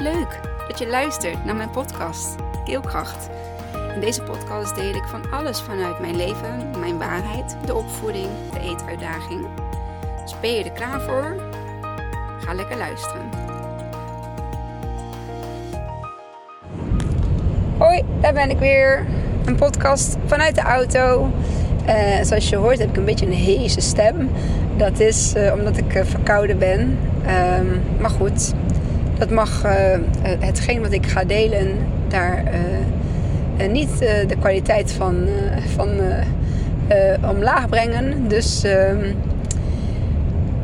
Leuk dat je luistert naar mijn podcast Keelkracht. In deze podcast deel ik van alles vanuit mijn leven, mijn waarheid, de opvoeding, de eetuitdaging. Dus ben je er klaar voor? Ga lekker luisteren. Hoi, daar ben ik weer. Een podcast vanuit de auto. Uh, zoals je hoort heb ik een beetje een heese stem. Dat is uh, omdat ik uh, verkouden ben. Um, maar goed, dat mag hetgeen wat ik ga delen daar niet de kwaliteit van, van omlaag brengen. Dus, um,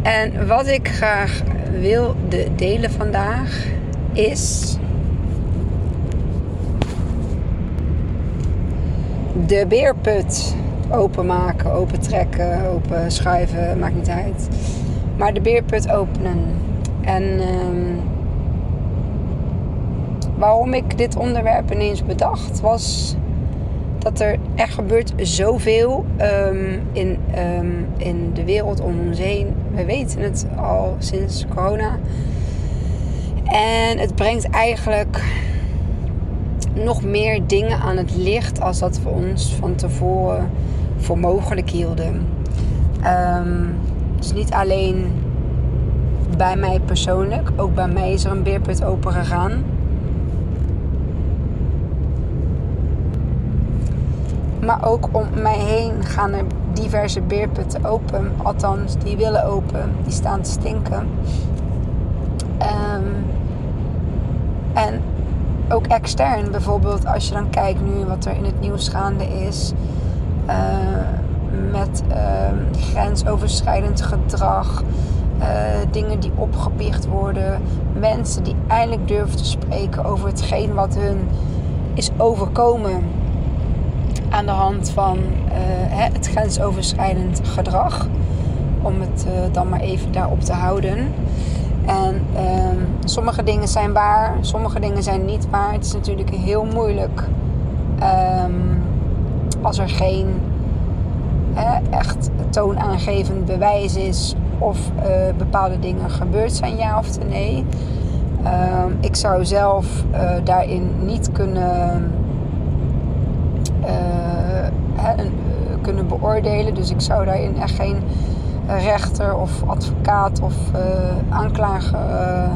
en wat ik graag wil delen vandaag is de beerput openmaken, open trekken, open schuiven, maakt niet uit. Maar de beerput openen. En um, waarom ik dit onderwerp ineens bedacht was dat er echt gebeurt zoveel um, in, um, in de wereld om ons heen. We weten het al sinds corona. En het brengt eigenlijk nog meer dingen aan het licht als dat we ons van tevoren voor mogelijk hielden. Um, dus niet alleen bij mij persoonlijk, ook bij mij is er een beerput open gegaan. Maar ook om mij heen gaan er diverse beerputten open. Althans, die willen open. Die staan te stinken. Um, en ook extern bijvoorbeeld, als je dan kijkt nu wat er in het nieuws gaande is. Uh, met uh, grensoverschrijdend gedrag. Uh, dingen die opgebiecht worden. Mensen die eindelijk durven te spreken over hetgeen wat hun is overkomen. Aan de hand van het grensoverschrijdend gedrag. Om het dan maar even daarop te houden. En um, sommige dingen zijn waar, sommige dingen zijn niet waar. Het is natuurlijk heel moeilijk um, als er geen echt toonaangevend bewijs is of uh, bepaalde dingen gebeurd zijn, ja of nee. Um, ik zou zelf daarin niet kunnen, kunnen beoordelen. Dus ik zou daarin echt geen rechter of advocaat of aanklager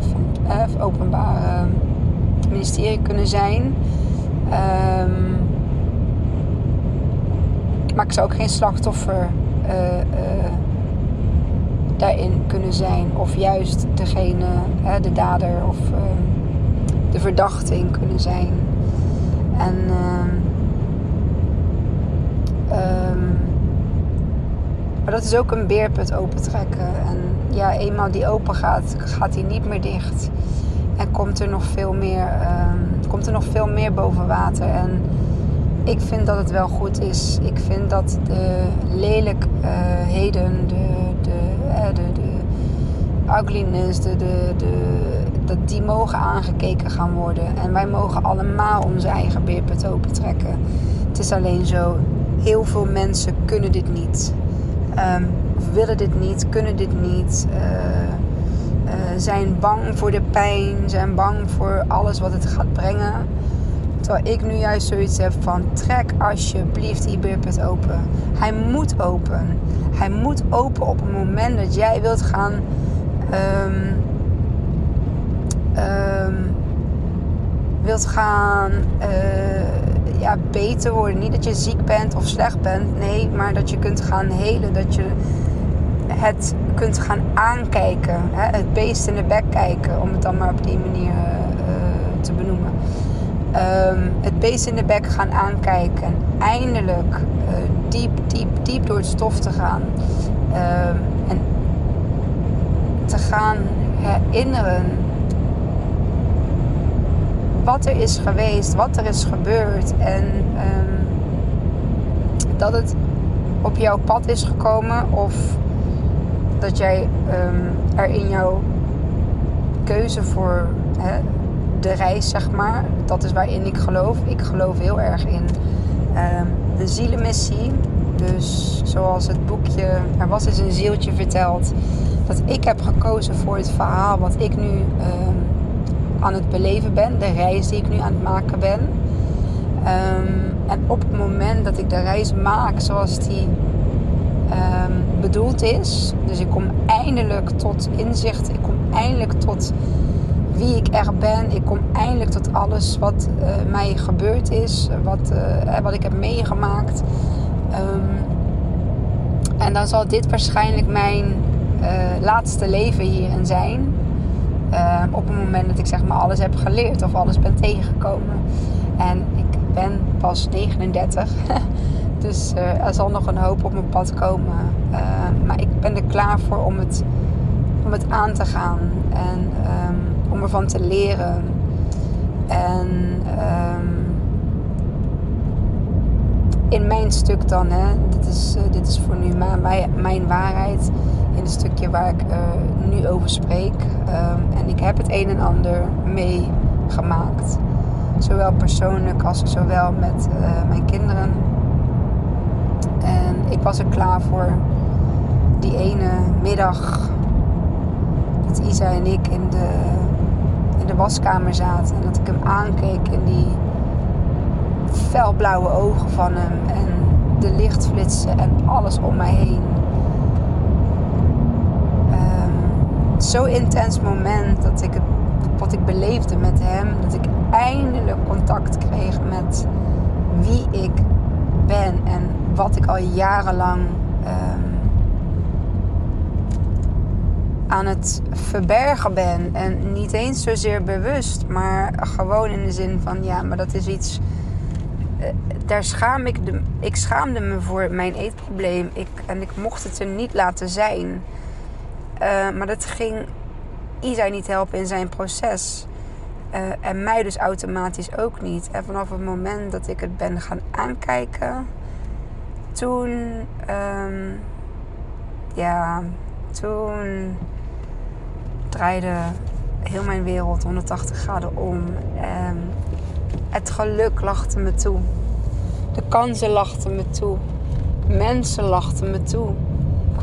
van het openbare ministerie kunnen zijn. Um, maar ik zou ook geen slachtoffer daarin kunnen zijn. Of juist degene, de dader of de verdachte in kunnen zijn. En um, maar dat is ook een beerput opentrekken. En ja, eenmaal die open gaat, gaat die niet meer dicht. En komt er nog veel meer, um, komt er nog veel meer boven water. En ik vind dat het wel goed is. Ik vind dat de lelijkheden, de, de, uh, de, de ugliness, de, de, dat die mogen aangekeken gaan worden. En wij mogen allemaal onze eigen beerput opentrekken. Het is alleen zo, heel veel mensen kunnen dit niet. Um, willen dit niet, kunnen dit niet. Uh, uh, zijn bang voor de pijn, zijn bang voor alles wat het gaat brengen. Terwijl ik nu juist zoiets heb van trek alsjeblieft die beerput open. Hij moet open. Hij moet open op het moment dat jij wilt gaan um, wilt gaan uh, ja, beter worden. Niet dat je ziek bent of slecht bent. Nee, maar dat je kunt gaan helen. Dat je het kunt gaan aankijken. Hè? Het beest in de bek kijken. Om het dan maar op die manier uh, te benoemen. Um, het beest in de bek gaan aankijken. En eindelijk uh, diep, diep, diep door het stof te gaan. Um, en te gaan herinneren wat er is geweest, wat er is gebeurd. En um, dat het op jouw pad is gekomen of dat jij um, er in jouw keuze voor hè, de reis, zeg maar, dat is waarin ik geloof. Ik geloof heel erg in um, de zielenmissie. Dus zoals het boekje Er was eens een zieltje verteld. dat ik heb gekozen voor het verhaal wat ik nu ehm, aan het beleven ben, de reis die ik nu aan het maken ben. Ehm, en op het moment dat ik de reis maak zoals die um, bedoeld is, dus ik kom eindelijk tot inzicht, ik kom eindelijk tot wie ik er ben, ik kom eindelijk tot alles wat uh, mij gebeurd is, wat, uh, wat ik heb meegemaakt. Um, en dan zal dit waarschijnlijk mijn uh, laatste leven hierin zijn. Op het moment dat ik zeg maar alles heb geleerd of alles ben tegengekomen. En ik ben pas 39. dus uh, er zal nog een hoop op mijn pad komen. Uh, maar ik ben er klaar voor om het, om het aan te gaan. En um, om ervan te leren. En in mijn stuk dan, hè, dit, is, uh, dit is voor nu mijn, mijn waarheid. In het stukje waar ik nu over spreek. Um, en ik heb het een en ander meegemaakt. Zowel persoonlijk als zowel met uh, mijn kinderen. En ik was er klaar voor die ene middag dat Isa en ik in de, in de waskamer zaten. En dat ik hem aankeek in die felblauwe ogen van hem. En de lichtflitsen en alles om mij heen. Um, Zo'n intens moment dat ik het, wat ik beleefde met hem. Dat ik eindelijk contact kreeg met wie ik ben en wat ik al jarenlang um, aan het verbergen ben. En niet eens zozeer bewust, maar gewoon in de zin van ja, maar dat is iets. Uh, daar schaam ik, de, ik schaamde me voor mijn eetprobleem. Ik, en ik mocht het er niet laten zijn. Uh, maar dat ging Isa niet helpen in zijn proces. Uh, en mij dus automatisch ook niet. En vanaf het moment dat ik het ben gaan aankijken, toen, um, ja, toen draaide heel mijn wereld 180 graden om. En het geluk lachte me toe. De kansen lachten me toe. Mensen lachten me toe.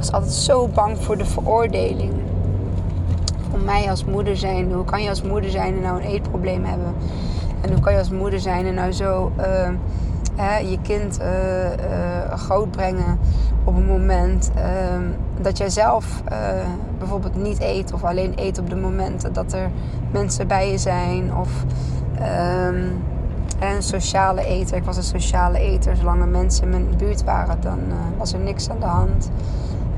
Was altijd zo bang voor de veroordeling. Voor mij als moeder zijn. Hoe kan je als moeder zijn en nou een eetprobleem hebben? En hoe kan je als moeder zijn en nou zo... Uh, hè, je kind uh, uh, grootbrengen op een moment ehm, dat jij zelf eh, bijvoorbeeld niet eet of alleen eet op de momenten dat er mensen bij je zijn of um, een sociale eter. Ik was een sociale eter. Zolang er mensen in mijn buurt waren, dan was er niks aan de hand.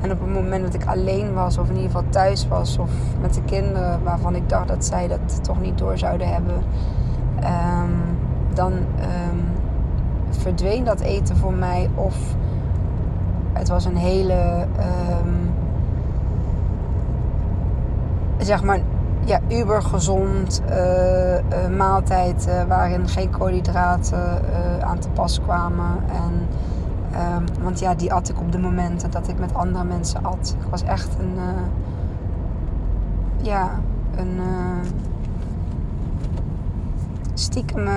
En op het moment dat ik alleen was, of in ieder geval thuis was, of met de kinderen waarvan ik dacht dat zij dat toch niet door zouden hebben, um, dan um, verdween dat eten voor mij. Of het was een hele, um, zeg maar, ja, uber gezond uh, uh, maaltijd uh, waarin geen koolhydraten aan te pas kwamen. En, um, want ja, die at ik op de momenten dat ik met andere mensen at. Ik was echt een, ja, een stiekem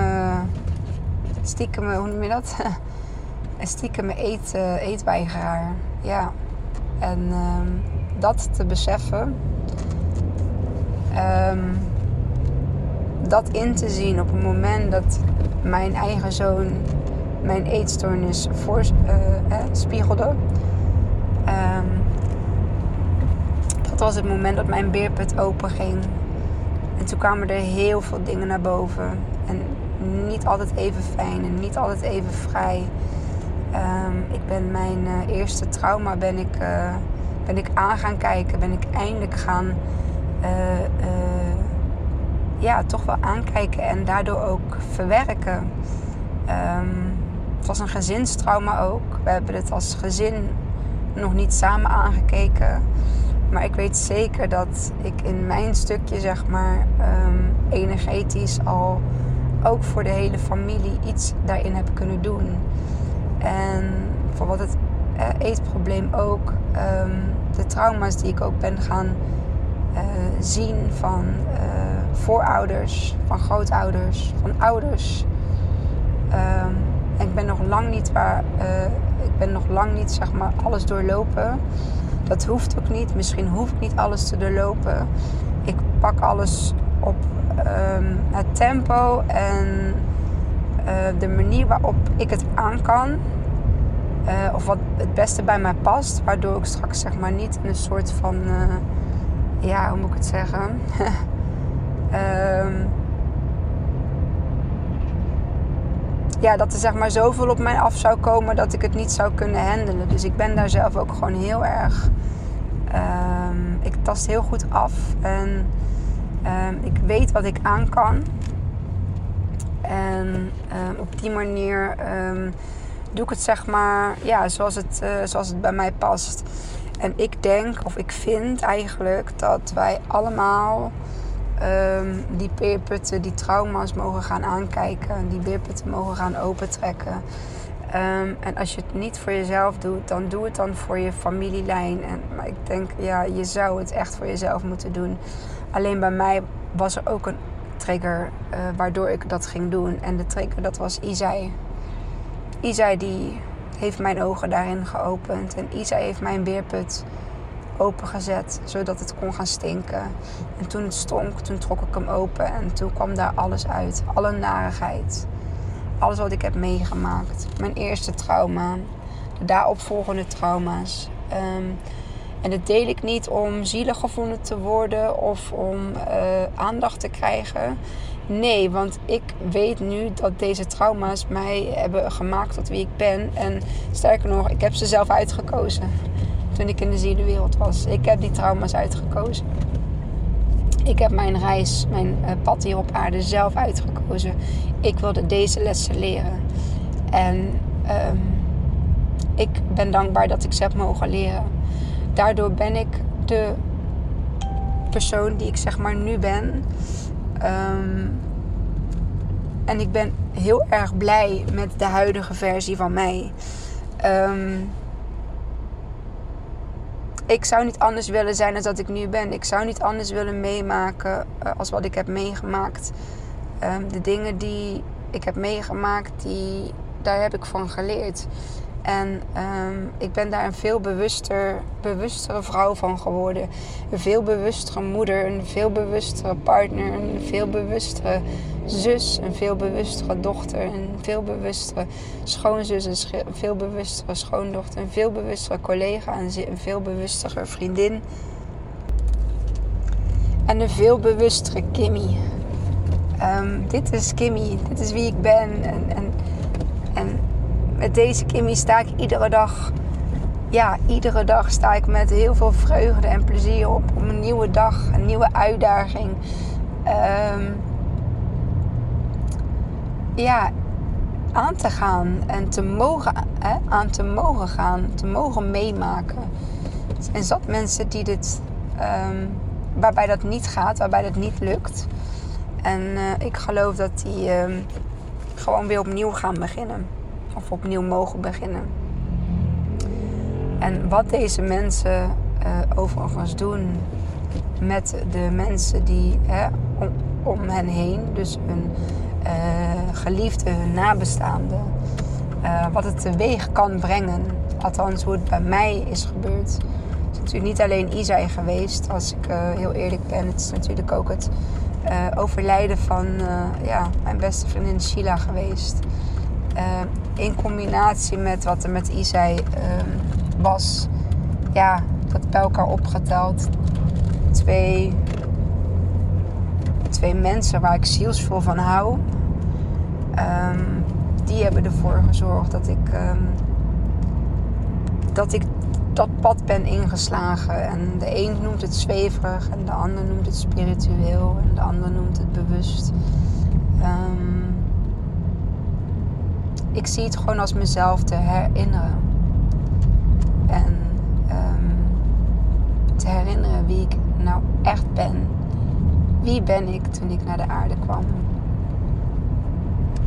stiekem, hoe noem je dat? een stiekem eet, uh, eetweigeraar. Ja. En um, dat te beseffen. Um, dat in te zien op het moment dat mijn eigen zoon mijn eetstoornis voor, uh, eh, spiegelde. Um, dat was het moment dat mijn beerput open ging. En toen kwamen er heel veel dingen naar boven. En niet altijd even fijn en niet altijd even vrij. Um, ik ben mijn uh, eerste trauma ben ik, uh, ben ik aan gaan kijken. Ben ik eindelijk gaan ja, toch wel aankijken en daardoor ook verwerken. Um, het was een gezinstrauma ook. We hebben het als gezin nog niet samen aangekeken. Maar ik weet zeker dat ik in mijn stukje, zeg maar, um, energetisch al ook voor de hele familie iets daarin heb kunnen doen. En voor wat het uh, eetprobleem ook, um, de trauma's die ik ook ben gaan uh, zien van uh, voorouders, van grootouders, van ouders. Um, ik ben nog lang niet waar, ik ben nog lang niet zeg maar alles doorlopen. Dat hoeft ook niet. Misschien hoef ik niet alles te doorlopen. Ik pak alles op um, het tempo en uh, de manier waarop ik het aan kan. Of wat het beste bij mij past. Waardoor ik straks zeg maar niet in een soort van... Ja, hoe moet ik het zeggen? um, ja, dat er zeg maar zoveel op mij af zou komen dat ik het niet zou kunnen handelen. Dus ik ben daar zelf ook gewoon heel erg. Um, ik tast heel goed af en um, ik weet wat ik aan kan. En um, op die manier doe ik het zeg maar ja, zoals, het, uh, zoals het bij mij past. En ik denk, of ik vind eigenlijk dat wij allemaal um, die beerputten, die trauma's mogen gaan aankijken. Die beerputten mogen gaan opentrekken. Um, en als je het niet voor jezelf doet, dan doe het dan voor je familielijn. En, maar ik denk, ja, je zou het echt voor jezelf moeten doen. Alleen bij mij was er ook een trigger uh, waardoor ik dat ging doen. En de trigger, dat was Isai. Isai die heeft mijn ogen daarin geopend. En Isai heeft mijn beerput opengezet, zodat het kon gaan stinken. En toen het stonk, toen trok ik hem open en toen kwam daar alles uit. Alle narigheid. Alles wat ik heb meegemaakt. Mijn eerste trauma. De daaropvolgende trauma's. Ehm, en dat deel ik niet om zielig gevonden te worden of om uh, aandacht te krijgen. Nee, want ik weet nu dat deze trauma's mij hebben gemaakt tot wie ik ben. En sterker nog, ik heb ze zelf uitgekozen toen ik in de zielenwereld was. Ik heb die trauma's uitgekozen. Ik heb mijn reis, mijn eh, pad hier op aarde zelf uitgekozen. Ik wilde deze lessen leren. En um, ik ben dankbaar dat ik ze heb mogen leren. Daardoor ben ik de persoon die ik zeg maar nu ben. Um, en ik ben heel erg blij met de huidige versie van mij. Um, ik zou niet anders willen zijn dan dat ik nu ben. Ik zou niet anders willen meemaken uh, als wat ik heb meegemaakt. Um, de dingen die ik heb meegemaakt, die, daar heb ik van geleerd. En um, ik ben daar een veel bewuster, bewustere vrouw van geworden. Een veel bewustere moeder, een veel bewustere partner, een veel bewustere zus, een veel bewustere dochter, een veel bewustere schoonzus, een veel bewustere schoondochter, een veel bewustere collega, een veel bewustere vriendin. En een veel bewustere Kimmy. Um, dit is Kimmy, dit is wie ik ben. En, en, en met deze Kimmy sta ik iedere dag. Ja, iedere dag sta ik met heel veel vreugde en plezier op. Om een nieuwe dag, een nieuwe uitdaging. Um, ja, aan te gaan en te mogen, hè, aan te mogen gaan, te mogen meemaken. Zijn zat mensen die dit, um, waarbij dat niet gaat, waarbij dat niet lukt. En uh, ik geloof dat die um, gewoon weer opnieuw gaan beginnen. Of opnieuw mogen beginnen. En wat deze mensen uh, overigens doen met de mensen die hè, om, om hen heen, dus hun uh, geliefde, hun nabestaanden. Uh, wat het teweeg kan brengen. Althans, hoe het bij mij is gebeurd. Het is natuurlijk niet alleen Isai geweest, als ik uh, heel eerlijk ben. Het is natuurlijk ook het overlijden van ja, mijn beste vriendin Sheila geweest. in combinatie met wat er met Isai ehm, was. Ja, dat bij elkaar opgeteld. Twee twee mensen waar ik zielsvol van hou. Um, die hebben ervoor gezorgd dat ik, um, dat ik dat pad ben ingeslagen. En de een noemt het zweverig en de ander noemt het spiritueel en de ander noemt het bewust. Um, ik zie het gewoon als mezelf te herinneren. En te herinneren wie ik nou echt ben wie ben ik toen ik naar de aarde kwam?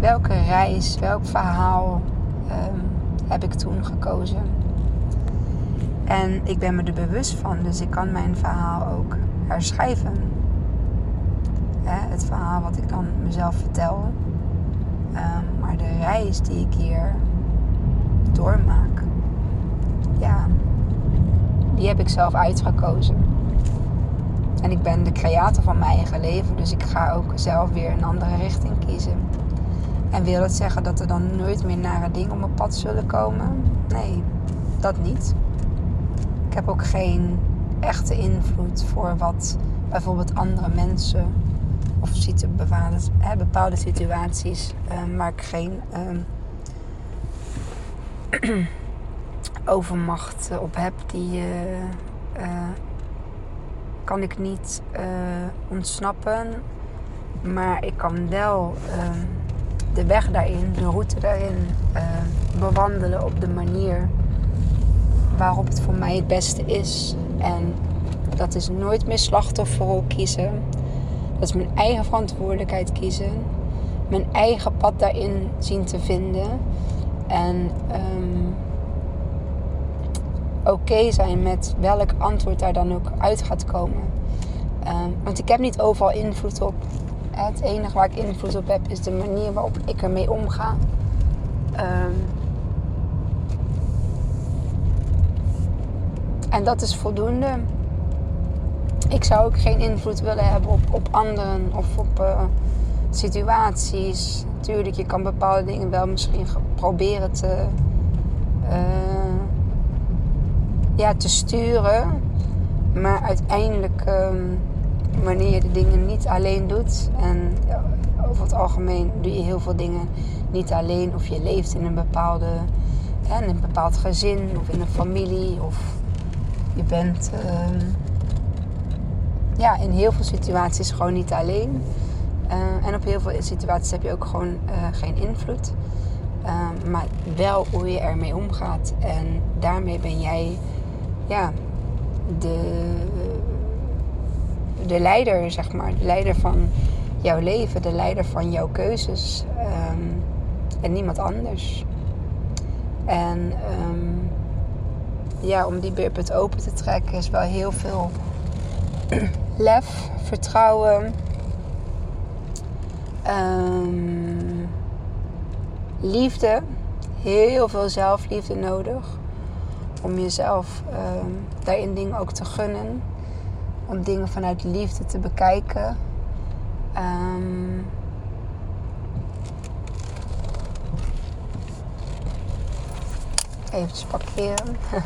Welke reis, welk verhaal um, heb ik toen gekozen? En ik ben me er bewust van, dus ik kan mijn verhaal ook herschrijven. Het verhaal wat ik dan mezelf vertel. Um, maar de reis die ik hier doormaak. Ja. die heb ik zelf uitgekozen. En ik ben de creator van mijn eigen leven, dus ik ga ook zelf weer een andere richting kiezen. En wil dat zeggen dat er dan nooit meer nare dingen op mijn pad zullen komen? Nee, dat niet. Ik heb ook geen echte invloed voor wat bijvoorbeeld andere mensen of bepaalde, bepaalde situaties uh, waar ik geen uh, overmacht op heb, die uh, kan ik niet ontsnappen. Maar ik kan wel ehm, de weg daarin, de route daarin bewandelen op de manier waarop het voor mij het beste is. En dat is nooit meer slachtofferrol kiezen. Dat is mijn eigen verantwoordelijkheid kiezen. Mijn eigen pad daarin zien te vinden. En um, oké zijn met welk antwoord daar dan ook uit gaat komen. Um, want ik heb niet overal invloed op. Het enige waar ik invloed op heb is de manier waarop ik ermee omga. Um, en dat is voldoende ik zou ook geen invloed willen hebben op, op anderen of op uh, situaties. Tuurlijk, je kan bepaalde dingen wel misschien proberen te, uh, ja, te sturen. Maar uiteindelijk, um, wanneer je de dingen niet alleen doet, en over het algemeen doe je heel veel dingen niet alleen, of je leeft in een bepaalde, in een bepaald gezin of in een familie, of je bent. Uh, ja, in heel veel situaties gewoon niet alleen. Uh, en op heel veel situaties heb je ook gewoon uh, geen invloed. Uh, maar wel hoe je ermee omgaat. En daarmee ben jij ja, de, de leider, zeg maar. De leider van jouw leven, de leider van jouw keuzes. Um, en niemand anders. En um, ja, om die beerput open te trekken is wel heel veel lef, vertrouwen, um, liefde. Heel veel zelfliefde nodig. Om jezelf um, daarin dingen ook te gunnen. Om dingen vanuit liefde te bekijken. Um, eventjes parkeren.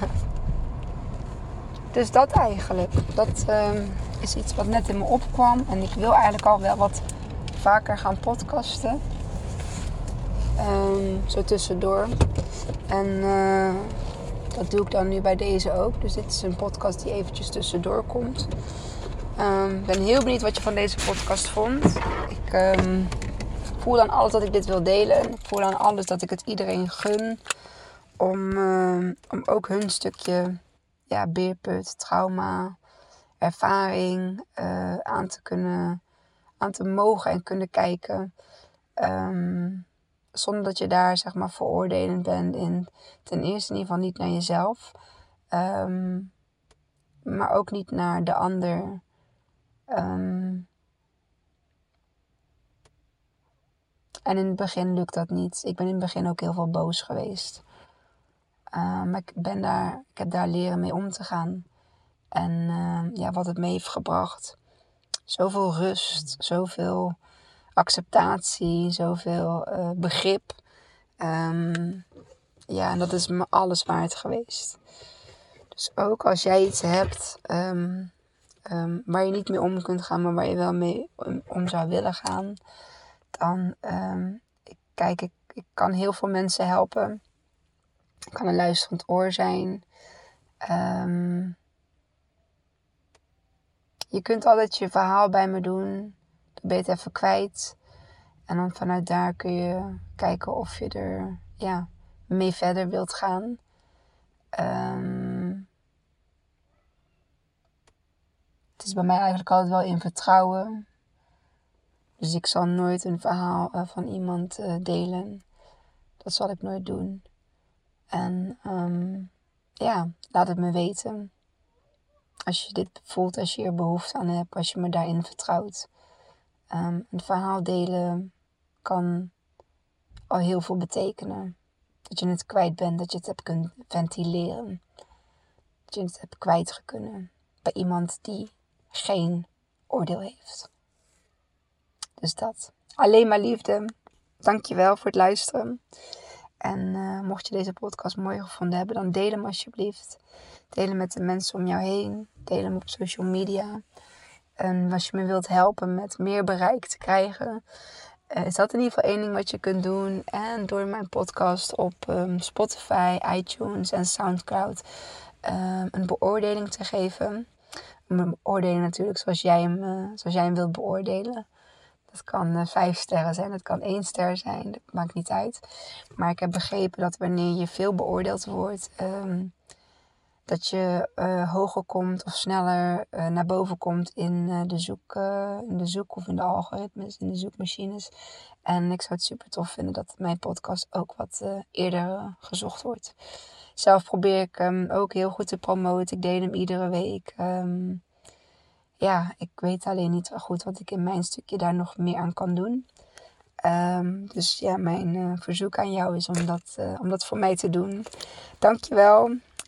dus dat eigenlijk. Dat, um, is iets wat net in me opkwam. En ik wil eigenlijk al wel wat vaker gaan podcasten. Zo tussendoor. En uh, dat doe ik dan nu bij deze ook. Dus dit is een podcast die eventjes tussendoor komt. Ehm, ik ben heel benieuwd wat je van deze podcast vond. Ik um, voel dan alles dat ik dit wil delen. Ik voel dan alles dat ik het iedereen gun. Om, om ook hun stukje ja, beerput, trauma, ervaring uh, aan te kunnen, aan te mogen en kunnen kijken. Um, zonder dat je daar zeg maar veroordelend bent in ten eerste in ieder geval niet naar jezelf. Um, maar ook niet naar de ander. Um, en in het begin lukt dat niet. Ik ben in het begin ook heel veel boos geweest. Uh, maar ik, ben daar, ik heb daar leren mee om te gaan. En ja, wat het mee heeft gebracht. Zoveel rust, zoveel acceptatie, zoveel uh, begrip. Um, ja, en dat is me alles waard geweest. Dus ook als jij iets hebt um, um, waar je niet mee om kunt gaan, maar waar je wel mee om, zou willen gaan, dan ik, kijk ik, ik kan heel veel mensen helpen. Ik kan een luisterend oor zijn. Je kunt altijd je verhaal bij me doen. Ben even kwijt. En dan vanuit daar kun je kijken of je er ja, mee verder wilt gaan. Um, het is bij mij eigenlijk altijd wel in vertrouwen. Dus ik zal nooit een verhaal uh, van iemand uh, delen. Dat zal ik nooit doen. En um, ja, laat het me weten. Als je dit voelt, als je er behoefte aan hebt, als je me daarin vertrouwt. Um, een verhaal delen kan al heel veel betekenen. Dat je het kwijt bent, dat je het hebt kunnen ventileren. Dat je het hebt kwijtgekunnen bij iemand die geen oordeel heeft. Dus dat. Alleen maar liefde. Dankjewel voor het luisteren. En uh, mocht je deze podcast mooi gevonden hebben, dan deel hem alsjeblieft. Deel hem met de mensen om jou heen. Deel hem op social media. En als je me wilt helpen met meer bereik te krijgen, uh, is dat in ieder geval één ding wat je kunt doen. En door mijn podcast op um, Spotify, iTunes en Soundcloud um, een beoordeling te geven. Een beoordeling natuurlijk zoals jij hem, uh, zoals jij hem wilt beoordelen. Dat kan uh, vijf sterren zijn, dat kan één ster zijn, dat maakt niet uit. Maar ik heb begrepen dat wanneer je veel beoordeeld wordt, um, dat je uh, hoger komt of sneller uh, naar boven komt in, uh, de zoek, in de zoek of in de algoritmes, in de zoekmachines. En ik zou het super tof vinden dat mijn podcast ook wat eerder gezocht wordt. Zelf probeer ik hem ook heel goed te promoten. Ik deel hem iedere week. Um, ja, ik weet alleen niet goed wat ik in mijn stukje daar nog meer aan kan doen. Um, dus ja, mijn verzoek aan jou is om dat, om dat voor mij te doen. Dankjewel.